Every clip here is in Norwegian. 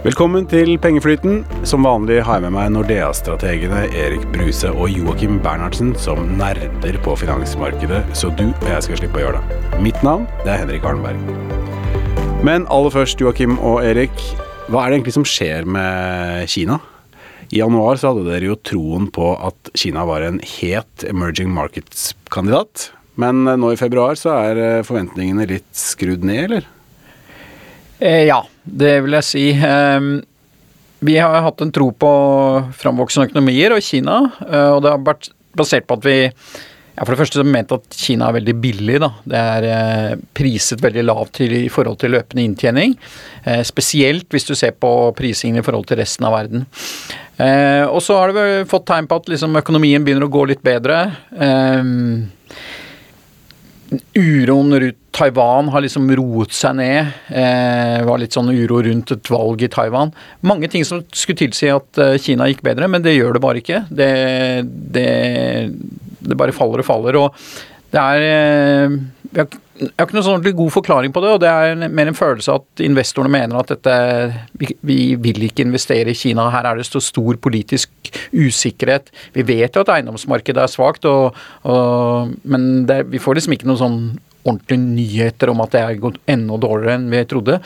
Velkommen til Pengeflyten. Som vanlig har jeg med meg Nordea-strategene Erik Bruse og Joakim Bernhardsen som nerder på finansmarkedet, så du og jeg skal slippe å gjøre det. Mitt navn det er Henrik Arnberg. Men aller først, Joakim og Erik. Hva er det egentlig som skjer med Kina? I januar så hadde dere jo troen på at Kina var en het emerging markets-kandidat. Men nå i februar så er forventningene litt skrudd ned, eller? Eh, ja, det vil jeg si. Eh, vi har hatt en tro på framvoksende økonomier og Kina, eh, og det har vært basert på at vi ja, For det første ment at Kina er veldig billig. da. Det er eh, priset veldig lavt i forhold til løpende inntjening. Spesielt hvis du ser på prisingen i forhold til resten av verden. Og så har vi fått tegn på at liksom, økonomien begynner å gå litt bedre. Uroen rundt Taiwan har liksom roet seg ned. Eh, var litt sånn uro rundt et valg i Taiwan. Mange ting som skulle tilsi at eh, Kina gikk bedre, men det gjør det bare ikke. Det, det, det bare faller og faller. Og det er eh, Jeg har ikke noen sånn god forklaring på det, og det er mer en følelse at investorene mener at dette Vi, vi vil ikke investere i Kina. Her er det så stor politisk usikkerhet. Vi vet jo at eiendomsmarkedet er svakt, og, og, men det, vi får liksom ikke noen sånn ordentlige nyheter om at det er gått enda dårligere enn vi trodde.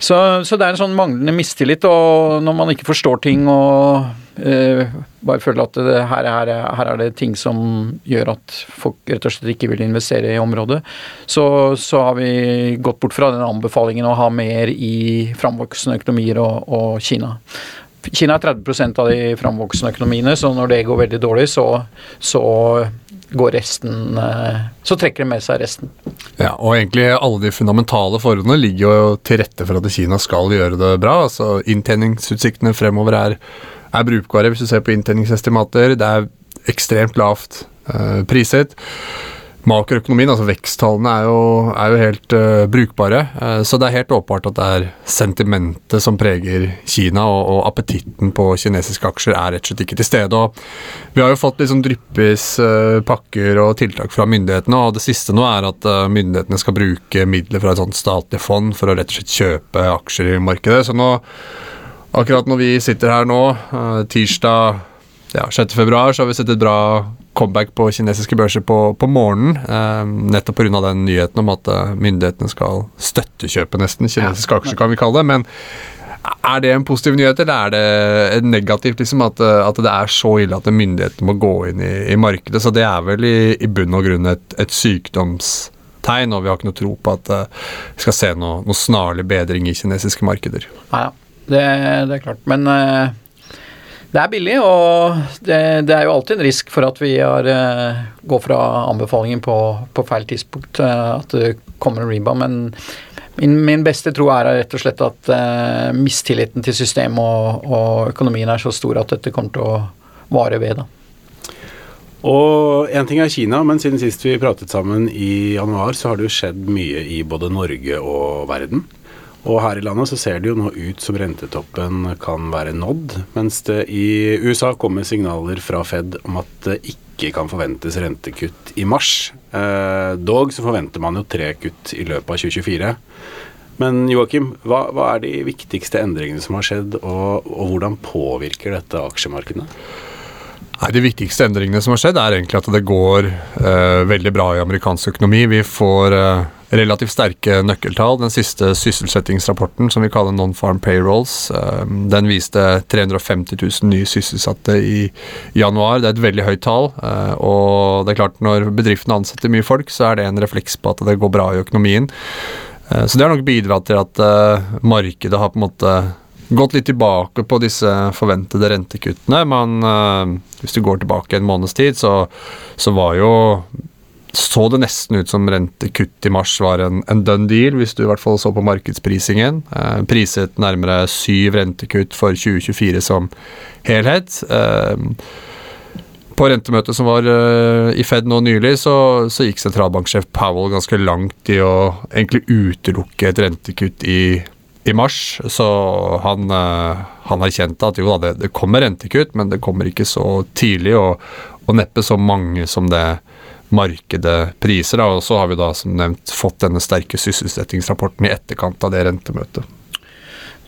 Så, så, det er en sånn manglende mistillit, og når man ikke forstår ting og bare føler at det, her, er, her, er det ting som gjør at folk rett og slett ikke vil investere i området, så, så har vi gått bort fra den anbefalingen å ha mer i framvoksende økonomier og, og Kina. Kina er 30% av de framvoksende økonomiene, så når det går veldig dårlig, så, så går resten eh, Så trekker det med seg resten. Ja, og egentlig alle de fundamentale forholdene ligger jo til rette for at Kina skal gjøre det bra. altså Inntjeningsutsiktene fremover er, er brukbare hvis du ser på inntjeningsestimater. Det er ekstremt lavt uh, priset makroøkonomien, altså veksttallene, er jo, er jo helt uh, brukbare. Uh, så det er helt åpenbart at det er sentimentet som preger Kina, og, og, appetitten på kinesiske aksjer er rett og slett ikke til stede. Og vi har jo fått liksom dryppvis uh, pakker og tiltak fra myndighetene, og det siste nå er at myndighetene skal bruke midler fra et sånt statlig fond for å rett og slett kjøpe aksjer i markedet. Så nå, akkurat når vi sitter her nå, tirsdag ja, 6. februar, så har vi sett et bra comeback på kinesiske børser på, på morgenen. Eh, nettopp pga. den nyheten om at uh, myndighetene skal støttekjøpe nesten kinesiske aksjer, kan vi kalle det. Men er det en positiv nyhet, eller er det negativt liksom, at, eh, at, det er så ille at myndighetene må gå inn i, i markedet? Så det er vel i, i bunn og grunn et, et sykdomstegn, og vi har ikke noe tro på at uh, vi skal se noe, noe snarlig bedring i kinesiske markeder. Ja, det, det er klart. Men uh det er billig, og det, det, er jo alltid en risk for at vi har, uh, går fra anbefalingen på, på feil tidspunkt, uh, at det kommer en rebound. Men min, min, beste tro er rett og slett at mistilliten til systemet og, og, økonomien er så stor at dette kommer til å vare ved. da. Og én ting er Kina, men siden sist vi pratet sammen i januar, så har det jo skjedd mye i både Norge og verden. Og her i landet så ser det jo nå ut som rentetoppen kan være nådd, mens det i USA kommer signaler fra Fed om at det ikke kan forventes rentekutt i mars. Eh, dog så forventer man jo tre kutt i løpet av 2024. Men Joakim, hva, hva, er de viktigste endringene som har skjedd, og, og hvordan påvirker dette aksjemarkedene? Nei, De viktigste endringene som har skjedd, er egentlig at det går eh, veldig bra i amerikansk økonomi. Vi får eh, relativt sterke nøkkeltall. Den siste sysselsettingsrapporten, som vi kaller non-farm payrolls, eh, den viste 350 000 nye sysselsatte i januar. Det er et veldig høyt tall. Eh, og det er klart, når bedriftene ansetter mye folk, så er det en refleks på at det går bra i økonomien. Eh, så det har nok bidratt til at eh, markedet har på en måte gått litt tilbake på disse forventede rentekuttene. Men uh, hvis du går tilbake en måneds tid, så, så, var jo så det nesten ut som rentekutt i mars var en, en done deal, hvis du i hvert fall så på markedsprisingen. Eh, priset nærmere syv rentekutt for 2024 som helhet. Eh, på rentemøtet som var uh, i Fed nå nylig, så, så, gikk sentralbanksjef Powell ganske langt i å egentlig utelukke et rentekutt i i mars, så han, eh, han erkjente at jo da, det, det, kommer rentekutt, men det kommer ikke så tidlig, og, og neppe så mange som det markedet priser. Og så har vi da som nevnt fått denne sterke sysselsettingsrapporten i etterkant av det rentemøtet.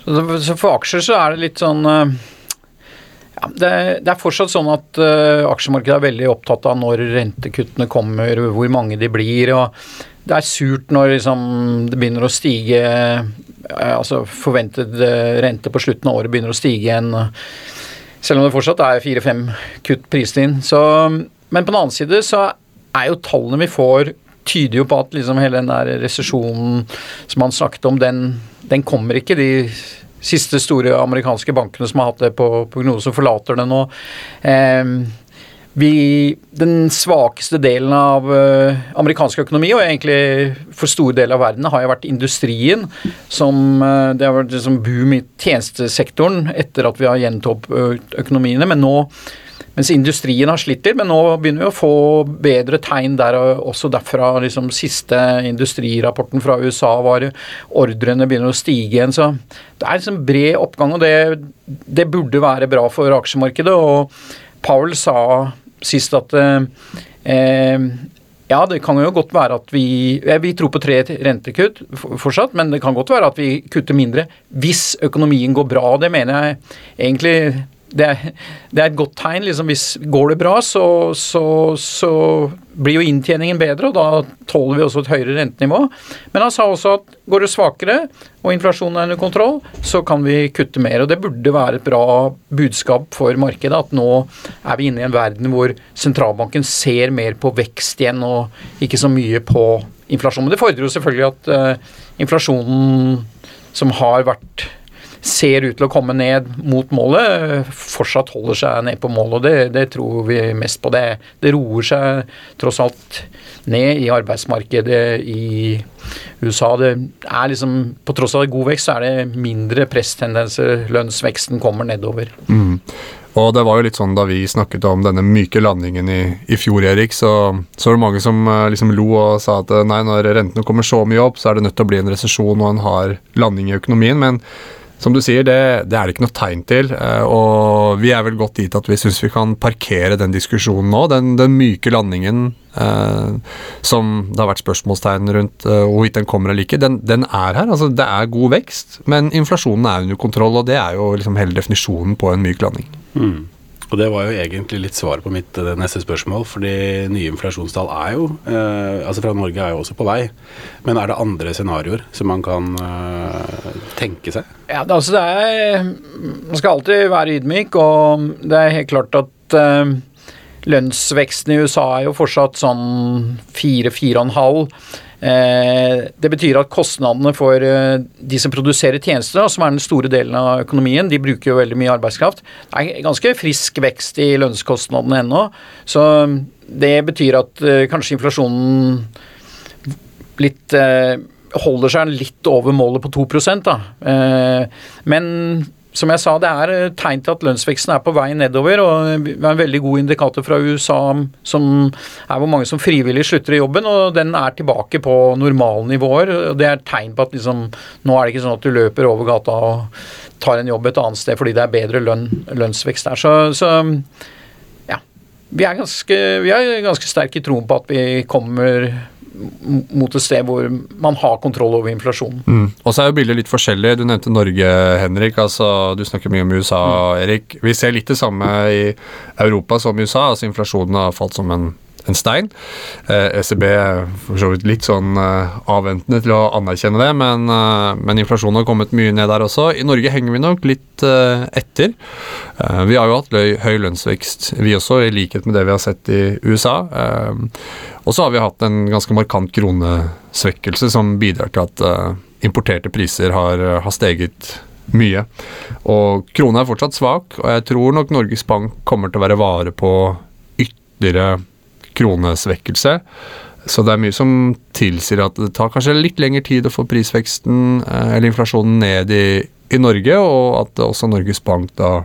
Så, for aksjer så er det litt sånn eh, ja, det, det, er fortsatt sånn at uh, aksjemarkedet er veldig opptatt av når rentekuttene kommer, hvor mange de blir. og Det er surt når liksom, det begynner å stige uh, altså Forventet rente på slutten av året begynner å stige igjen. selv om det fortsatt er fire-fem kutt. Så, men på den annen side så er jo tallene vi får tyder jo på at liksom hele den der resesjonen som han snakket om, den, den kommer ikke. De siste store amerikanske bankene som har hatt det på prognose, forlater det nå. Eh, vi, den svakeste delen av uh, amerikansk økonomi, og egentlig for store deler av verden, har jo vært industrien. Som, uh, det har vært liksom boom i tjenestesektoren etter at vi har gjenopptatt økonomiene. Men nå mens industrien har slitt litt, men nå begynner vi å få bedre tegn der også derfra. liksom Siste industrirapporten fra USA var ordrene begynner å stige igjen. Så det er liksom bred oppgang, og det, det burde være bra for aksjemarkedet. Og Powell sa sist at eh, ja, det kan jo godt være at vi Vi tror på tre rentekutt fortsatt, men det kan godt være at vi kutter mindre hvis økonomien går bra. Det mener jeg egentlig det er, det er, et godt tegn. Liksom, hvis Går det bra, så, så, så, blir jo inntjeningen bedre, og da tåler vi også et høyere rentenivå. Men han sa også at går det svakere, og inflasjonen er under kontroll, så kan vi kutte mer. Og det burde være et bra budskap for markedet, at nå er vi inne i en verden hvor sentralbanken ser mer på vekst igjen, og ikke så mye på inflasjon. Men det fordrer jo selvfølgelig at uh, inflasjonen som har vært ser ut til å komme ned mot målet, fortsatt holder seg ned på målet. og Det, det tror vi mest på. Det, det roer seg tross alt ned i arbeidsmarkedet i USA. Det er liksom, På tross av god vekst, så er det mindre presstendenser. Lønnsveksten kommer nedover. Mm. Og det var jo litt sånn Da vi snakket om denne myke landingen i, i fjor, Erik, så, så var det mange som eh, liksom lo og sa at nei, når rentene kommer så mye opp, så er det nødt til å bli en resesjon og en hard landing i økonomien. Men som du sier, det, det, er det ikke noe tegn til. Eh, og vi er vel godt dit at vi syns vi kan parkere den diskusjonen nå. Den, den myke landingen eh, som det har vært spørsmålstegn rundt eh, hvorvidt den kommer eller ikke, den, den, er her. Altså, det er god vekst, men inflasjonen er under kontroll, og det er jo liksom hele definisjonen på en myk landing. Mm. Og det var jo egentlig litt svaret på mitt eh, neste spørsmål, fordi nye inflasjonstall er jo eh, Altså fra Norge er jo også på vei, men er det andre scenarioer som man kan eh, tenke seg? Ja, det, altså det er Man skal alltid være ydmyk, og det er helt klart at eh, lønnsveksten i USA er jo fortsatt sånn 4-4,5. Eh, det betyr at kostnadene for eh, de som produserer tjenester, som er den store delen av økonomien, de bruker jo veldig mye arbeidskraft. Det er ganske frisk vekst i lønnskostnadene ennå. Så det betyr at eh, kanskje inflasjonen litt holder seg litt over målet på 2 da. Men som jeg sa, det er tegn til at lønnsveksten er på vei nedover. og Det er en veldig god indikator fra USA som er hvor mange som frivillig slutter i jobben. og Den er tilbake på normalnivåer. og Det er tegn på at liksom, nå er det ikke sånn at du løper over gata og tar en jobb et annet sted fordi det er bedre lønn, lønnsvekst der. Så, så ja. Vi er, ganske, vi er ganske sterke i troen på at vi kommer mot et sted hvor man har kontroll over inflasjonen. Mm. Og så er jo bildet litt forskjellig. Du nevnte Norge, Henrik. altså Du snakker mye om USA, mm. Erik. Vi ser litt det samme i Europa som i USA. altså Inflasjonen har falt som en en stein. Eh, ECB er for så vidt litt sånn eh, avventende til å anerkjenne det, men, eh, men, inflasjonen har kommet mye ned der også. I Norge henger vi nok litt eh, etter. Eh, vi har jo hatt løy, høy lønnsvekst, vi også, i likhet med det vi har sett i USA. Eh, og så har vi hatt en ganske markant kronesvekkelse som bidrar til at importerte priser har, har steget mye. Og krona er fortsatt svak, og jeg tror nok Norges Bank kommer til å være vare på ytterligere kronesvekkelse. Så det er mye som tilsier at det tar kanskje litt lengre tid å få prisveksten eh, eller inflasjonen ned i, i Norge, og at også Norges Bank da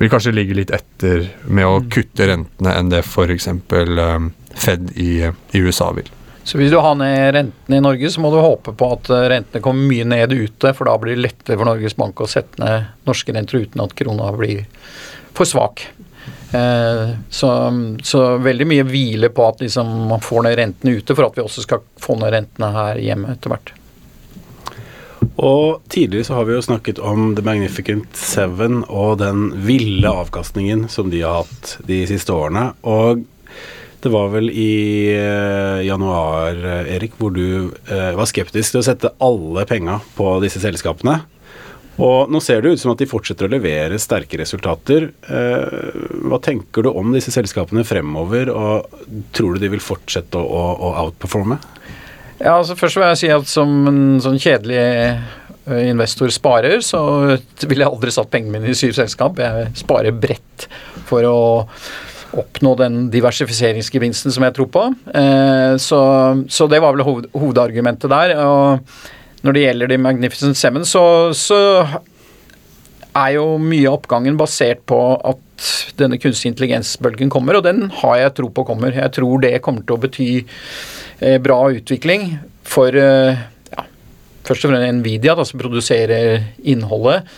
vil kanskje ligge litt etter med å kutte rentene enn det f.eks. Eh, Fed i, i USA vil. Så hvis du har ned rentene i Norge, så må du håpe på at eh, rentene kommer mye ned ute, for da blir det lettere for Norges Bank å sette ned norske renter uten at krona blir for svak. Eh, så, så, veldig mye hviler på at liksom man får ned rentene ute, for at vi også skal få ned rentene her hjemme etter hvert. Og tidligere så har vi jo snakket om The Magnificent Seven og den ville avkastningen som de har hatt de siste årene. Og det var vel i eh, januar, eh, Erik, hvor du var skeptisk til å sette alle penga på disse selskapene. Og nå ser det ut som at de fortsetter å levere sterke resultater. Eh, hva tenker du om disse selskapene fremover, og tror du de vil fortsette å, å outperforme? Ja, altså Først vil jeg si at som en sånn kjedelig eh, investor sparer, så ville jeg aldri satt pengene mine i syv selskap. Jeg sparer bredt for å oppnå den diversifiseringsgevinsten som jeg tror på. Eh, så, så det var vel hoved, hovedargumentet der. Og når det gjelder de Magnificent Seven, så, så er jo mye av oppgangen basert på at denne kunstig intelligens-bølgen kommer, og den har jeg tro på kommer. Jeg tror det kommer til å bety eh, bra utvikling for eh, ja, først og fremst Nvidia, da, som produserer innholdet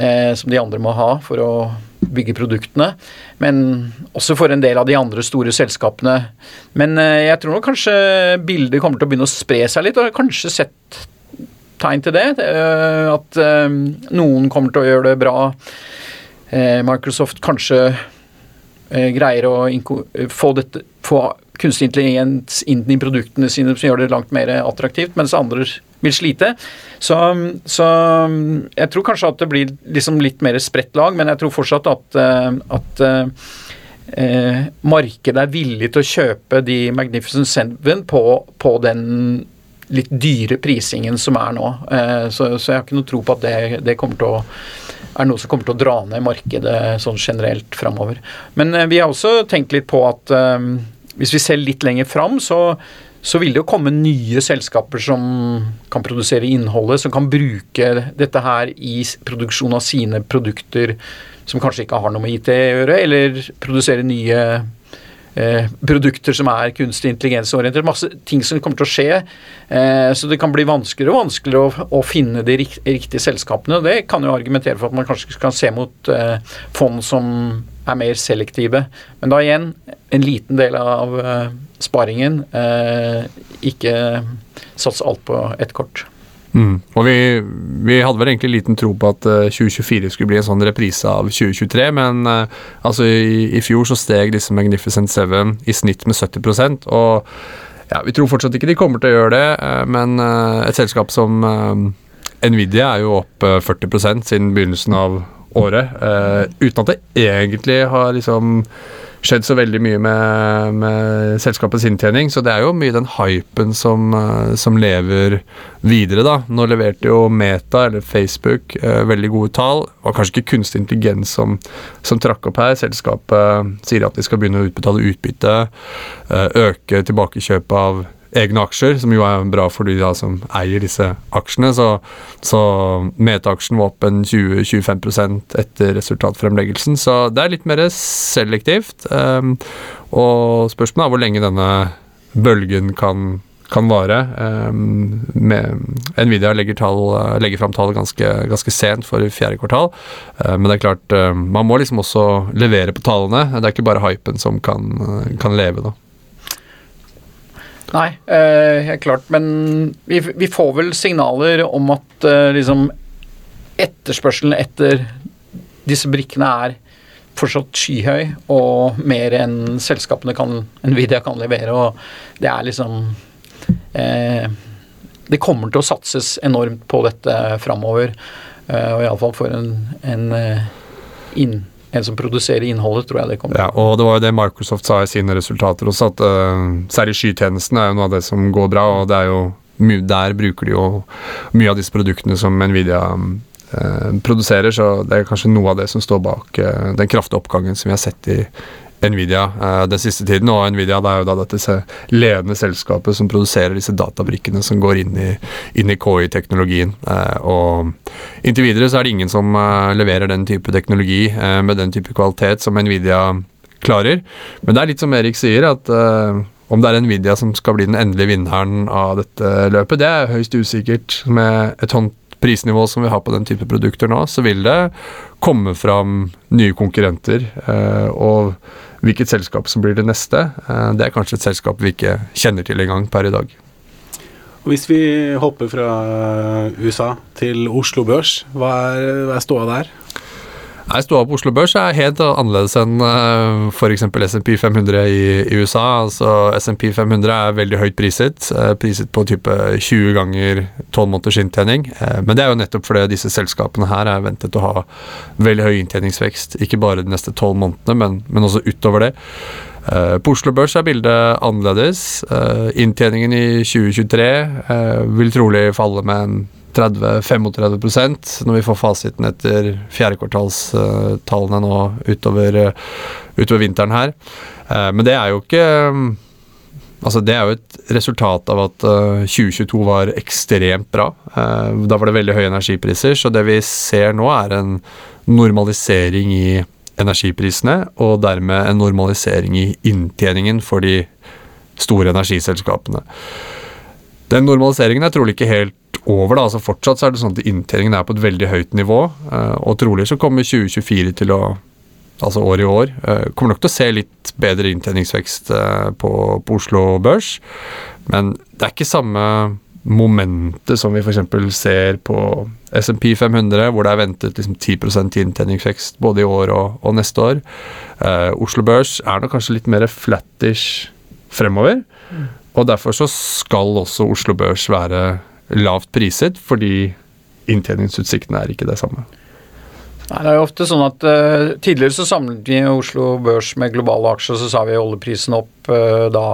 eh, som de andre må ha for å bygge produktene. Men også for en del av de andre store selskapene. Men eh, jeg tror nok kanskje bildet kommer til å begynne å spre seg litt, og har kanskje sett tegn til det. Eh, at eh, noen kommer til å gjøre det bra. Eh, Microsoft kanskje greier å få, dette, få kunstig intelligens inn i produktene sine som gjør det langt mer attraktivt, mens andre vil slite. Så, så jeg tror kanskje at det blir liksom litt mer spredt lag, men jeg tror fortsatt at, at eh, markedet er villig til å kjøpe de Magnificent Seven på, på den litt dyre prisingen som er nå. Eh, så, så, jeg har ikke noe tro på at det, det å er noe som kommer til å dra ned markedet sånn generelt framover. Men eh, vi har også tenkt litt på at um, hvis vi ser litt lenger fram, så, så vil det jo komme nye selskaper som kan produsere innholdet, som kan bruke dette her i produksjon av sine produkter som kanskje ikke har noe med IT å gjøre, eller produsere nye Eh, produkter som er kunstig intelligensorientert. Masse ting som kommer til å skje. Eh, så det kan bli vanskeligere og vanskeligere å, finne de rikt, riktige selskapene. og Det kan jo argumentere for at man kanskje kan se mot eh, fond som er mer selektive. Men da igjen, en liten del av sparingen. Ikke sats alt på ett kort. Mm. Og vi, vi, hadde vel egentlig liten tro på at uh, eh, 2024 skulle bli en sånn reprise av 2023, men uh, altså i, i, fjor så steg disse Magnificent Seven i snitt med 70% og ja, vi tror fortsatt ikke de kommer til å gjøre det, uh, men et selskap som Nvidia er jo opp 40% siden begynnelsen av året, uten at det egentlig har liksom skjedd så veldig mye med, med, selskapets inntjening. Så det er jo mye den hypen som, uh, som, lever videre, da. Nå leverte jo Meta, eller Facebook, eh, veldig gode tall. Og kanskje ikke kunstig intelligens som, som trakk opp her. Selskapet sier at de skal begynne å utbetale utbytte, uh, øke tilbakekjøpet av egne aksjer, som jo er bra for de da som eier disse aksjene. Så, så Meta-aksjen var opp en 20-25% etter resultatfremleggelsen. Så det er litt mer selektivt. Um, og spørsmålet er hvor lenge denne bølgen kan, kan vare. Um, Nvidia legger, tall, legger fram tall ganske, ganske, sent for fjerde kvartal. Uh, men det er klart, uh, man må liksom også levere på tallene. Det er ikke bare hypen som kan, kan leve, da. Nei, eh, helt klart. Men vi, vi, får vel signaler om at eh, liksom etterspørselen etter disse brikkene er fortsatt skyhøy, og mer enn selskapene kan, Nvidia kan levere. Og det er liksom eh, Det kommer til å satses enormt på dette framover. Eh, og iallfall for en, en eh, inn, en som produserer innholdet, tror jeg det kommer. Ja, og det var jo det Microsoft sa i sine resultater også, at uh, særlig skytjenestene er jo noe av det som går bra. og det er jo der bruker de jo mye av disse produktene som Nvidia uh, produserer, så det er kanskje noe av det som står bak uh, den kraftige oppgangen som vi har sett i, Nvidia uh, den siste tiden. Og Nvidia det er jo da dette ledende selskapet som produserer disse databrikkene som går inn i, i KI-teknologien. Uh, og inntil videre så er det ingen som uh, leverer den type teknologi med den type kvalitet som Nvidia klarer. Men det er litt som Erik sier, at om det er Nvidia som skal bli den endelige vinneren av dette løpet, det er høyst usikkert. Med et hånd prisnivå som vi har på den type produkter nå, så vil det komme fram nye konkurrenter. og Hvilket selskap som blir det neste, eh, det er kanskje et selskap vi ikke kjenner til engang per i dag. Hvis vi hopper fra USA til Oslo Børs, hva er, hva er ståa der? Nei, Ståa på Oslo Børs er helt annerledes enn f.eks. SMP 500 i, i, USA. Altså SMP 500 er veldig høyt priset, uh, priset på type 20 ganger 12 måneders inntjening. Uh, men det er jo nettopp fordi disse selskapene her er ventet å ha veldig høy inntjeningsvekst. Ikke bare de neste 12 månedene, men, men også utover det. Uh, på Oslo Børs er bildet annerledes. Inntjeningen i 2023 uh, vil trolig falle med en 30-35 når vi får fasiten etter fjerdekvartalstallene nå utover, utover, vinteren her. Eh, men det er jo ikke Altså Det er jo et resultat av at 2022 var ekstremt bra. Eh, da var det veldig høye energipriser, så det vi ser nå er en normalisering i energiprisene, og dermed en normalisering i inntjeningen for de store energiselskapene. Den normaliseringen er trolig ikke helt over. da, altså Fortsatt så er det sånn at inntjeningen er på et veldig høyt nivå. Eh, og trolig så kommer 2024 til å altså år i år. Eh, kommer nok til å se litt bedre inntjeningsvekst eh, på, på Oslo Børs. Men det er ikke samme momentet som vi f.eks. ser på SMP 500, hvor det er ventet liksom 10% inntjeningsvekst både i år og, og neste år. Oslo Børs er nok kanskje litt mer flattish fremover. Mm. Og derfor så skal også Oslo Børs være lavt priset, fordi inntjeningsutsiktene er ikke det samme. Nei, det er jo ofte sånn at uh, Tidligere så samlet vi Oslo Børs med globale aksjer, så sa vi oljeprisen opp, uh, da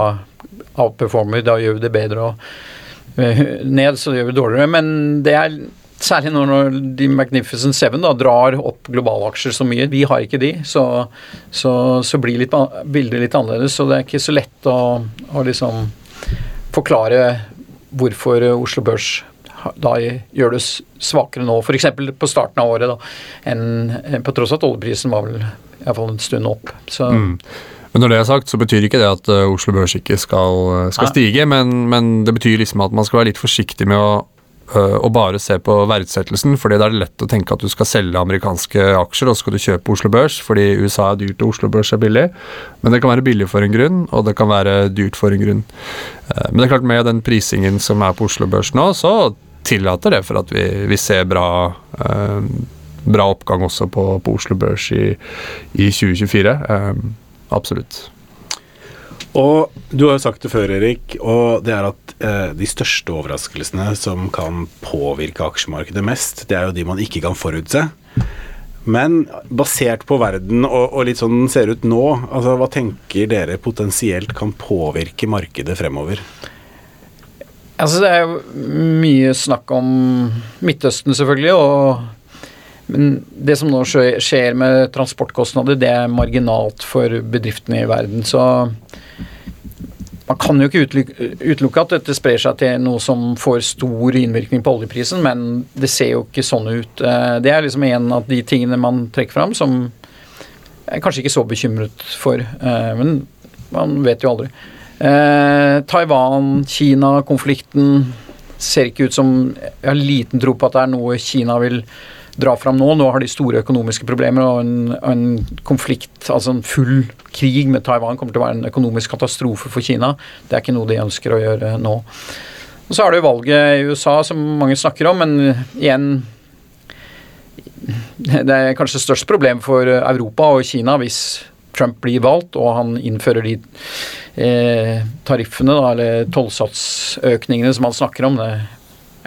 outperformer, da gjør vi det bedre, og uh, ned så gjør vi det dårligere. Men det er særlig når de Magnificent Seven da, drar opp globale aksjer så mye. Vi har ikke de, så, så, så blir litt, bildet litt annerledes. Så det er ikke så lett å, å liksom forklare hvorfor Oslo Børs da gjør det svakere nå, f.eks. på starten av året, da, enn på tross at oljeprisen var vel iallfall en stund opp. Så mm. Men når det er sagt, så betyr ikke det at uh, Oslo Børs ikke skal, uh, skal stige, men, men, det betyr liksom at man skal være litt forsiktig med å og øh, bare se på verdsettelsen, fordi da er det lett å tenke at du skal selge amerikanske aksjer, og så skal du kjøpe Oslo Børs, fordi USA er dyrt og Oslo Børs er billig. Men det kan være billig for en grunn, og det kan være dyrt for en grunn. Øh, men det er klart med den prisingen som er på Oslo Børs nå, så tillater det for at vi, vi ser bra, øh, bra oppgang også på, på Oslo Børs i, i 2024. absolutt. Og du har jo sagt det før, Erik, og det er at eh, de største overraskelsene som kan påvirke aksjemarkedet mest, det er jo de man ikke kan forutse. Men basert på verden og, og litt sånn den ser ut nå, altså hva tenker dere potensielt kan påvirke markedet fremover? Altså Det er jo mye snakk om Midtøsten, selvfølgelig. og men det som nå skjer med transportkostnader, det er marginalt for bedriftene i verden. Så man kan jo ikke utelukke at dette sprer seg til noe som får stor innvirkning på oljeprisen, men det ser jo ikke sånn ut. Eh, det er liksom en av de tingene man trekker fram som jeg er kanskje ikke så bekymret for, eh, men man vet jo aldri. Eh, Taiwan, Kina-konflikten ser ikke ut som Jeg har liten tro på at det er noe Kina vil dra fram nå. Nå har de store økonomiske problemer, og en, en, konflikt, altså en full krig med Taiwan, kommer til å være en økonomisk katastrofe for Kina. Det er ikke noe de ønsker å gjøre nå. Og Så er det jo valget i USA som mange snakker om, men igjen Det er kanskje størst problem for Europa og Kina hvis Trump blir valgt og han innfører de eh, tariffene, da, eller tollsatsøkningene som han snakker om. Det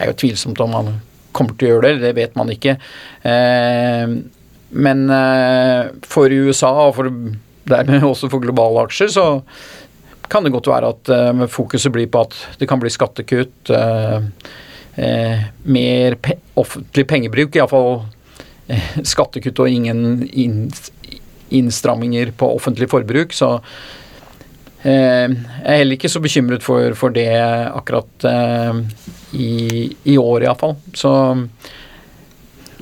er jo tvilsomt om han kommer til å gjøre det, det vet man ikke. Eh, men eh, for USA, og for, dermed også for globale aksjer, så kan det godt være at eh, fokuset blir på at det kan bli skattekutt, mer pe offentlig pengebruk, iallfall skattekutt og ingen innstramminger på offentlig forbruk. Så jeg er heller ikke så bekymret for, for det akkurat i, i år iallfall. Så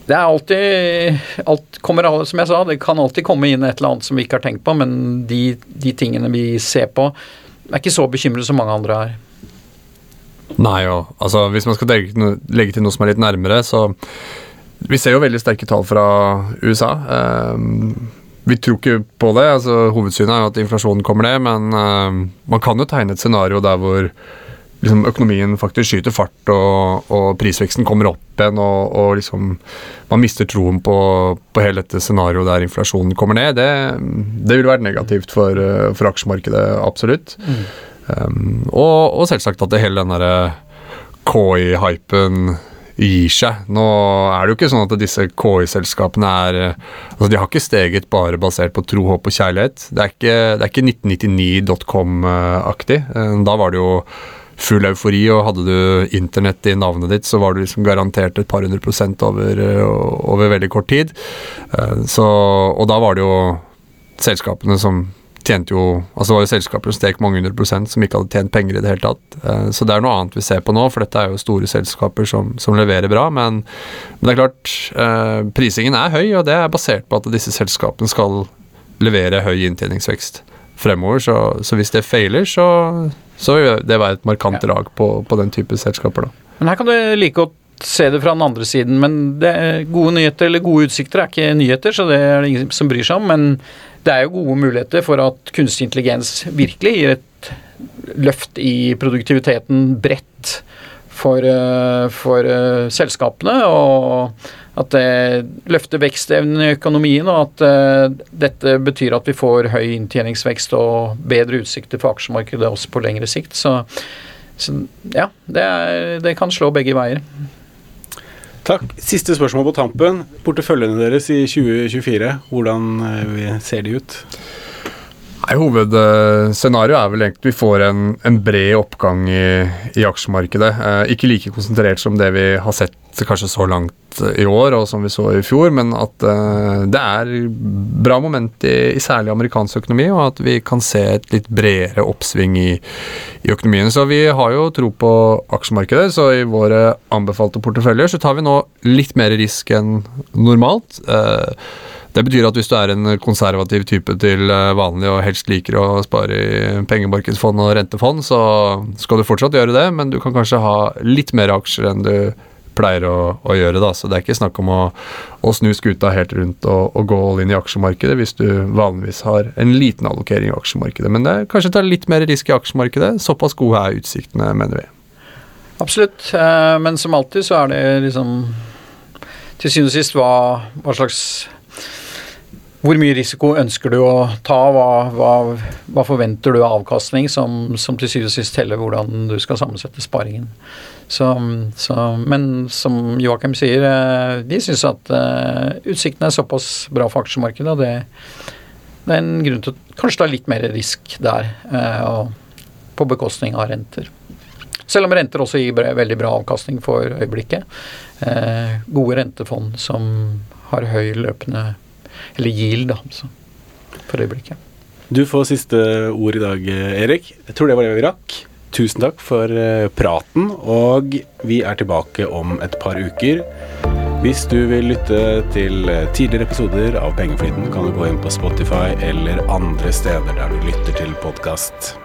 det er alltid alt kommer, Som jeg sa, det kan alltid komme inn et eller annet som vi ikke har tenkt på, men de, de tingene vi ser på, er ikke så bekymret som mange andre er. Nei, og altså hvis man skal legge, legge til noe som er litt nærmere, så Vi ser jo veldig sterke tall fra USA. Um, vi tror ikke på det. altså Hovedsynet er jo at inflasjonen kommer ned, men uh, man kan jo tegne et scenario der hvor liksom økonomien faktisk skyter fart og, og prisveksten kommer opp igjen, og, og liksom man mister troen på, på hele dette scenarioet der inflasjonen kommer ned, det, det vil være negativt for, eh, for aksjemarkedet, absolutt. Mm. Um, og, og, selvsagt at det hele den derre KI-hypen gir seg. Nå er det jo ikke sånn at disse KI-selskapene er altså De har ikke steget bare basert på tro, håp og kjærlighet. Det er ikke, ikke 1999.com-aktig. Eh, da var det jo full eufori, og hadde du internett i navnet ditt, så var du liksom garantert et par hundre prosent over, eh, over veldig kort tid. Eh, så, og da var det jo selskapene som tjente jo Altså det var jo selskaper som steg mange hundre prosent som ikke hadde tjent penger i det hele tatt. Eh, så det er noe annet vi ser på nå, for dette er jo store selskaper som, som leverer bra. Men, men, det er klart, prisingen er høy, og det er basert på at disse selskapene skal levere høy inntjeningsvekst fremover. Så, så hvis det feiler, så så vil det være et markant drag på, på, den type selskaper. da. Men her kan du like godt se det fra den andre siden, men gode nyheter eller gode utsikter er ikke nyheter, så det er det ingen som bryr seg om. Men det er jo gode muligheter for at kunstig intelligens virkelig gir et løft i produktiviteten bredt for, eh, for uh, selskapene. Og at det løfter vekstevnen i økonomien, og at uh, dette betyr at vi får høy inntjeningsvekst og bedre utsikter for aksjemarkedet også på lengre sikt. Så, så ja, det, er, det, kan slå begge veier. Takk. Siste spørsmål på tampen. Porteføljene deres i 2024, hvordan ser de ut? Nei, Hovedscenarioet er vel egentlig at vi får en, en bred oppgang i, i aksjemarkedet. Eh, ikke like konsentrert som det vi har sett kanskje så langt i år, og som vi så i fjor, men at eh, det er bra moment i, i, særlig amerikansk økonomi, og at vi kan se et litt bredere oppsving i, i, økonomien. Så vi har jo tro på aksjemarkedet, så i våre anbefalte porteføljer så tar vi nå litt mer risk enn normalt. Eh, det betyr at hvis du er en konservativ type til eh, vanlig og helst liker å spare i pengemarkedsfond og rentefond, så skal du fortsatt gjøre det, men du kan kanskje ha litt mer aksjer enn du pleier å, å gjøre. da, Så det er ikke snakk om å, å snu skuta helt rundt og, og, gå all inn i aksjemarkedet hvis du vanligvis har en liten allokering i aksjemarkedet. Men det er kanskje ta litt mer risk i aksjemarkedet. Såpass gode er utsiktene, mener vi. Absolutt, eh, men som alltid så er det liksom til syvende og sist hva, hva slags hvor mye risiko ønsker du å ta? Hva, hva, hva forventer du av avkastning, som, som til syvende og sist teller hvordan du skal sammensette sparingen. Så, så, men som Joakim sier, de vi syns at uh, utsiktene er såpass bra for aksjemarkedet, og det, det, er en grunn til å kanskje ta litt mer risk der, uh, på bekostning av renter. Selv om renter også gir veldig bra avkastning for øyeblikket. Eh, gode rentefond som har høy løpende eller yield, da, altså, for øyeblikket. Du får siste ord i dag, Erik. Jeg tror det var det vi rakk. Tusen takk for eh, praten, og vi er tilbake om et par uker. Hvis du vil lytte til eh, tidligere episoder av Pengeflyten, kan du gå inn på Spotify eller andre steder der du lytter til podkast.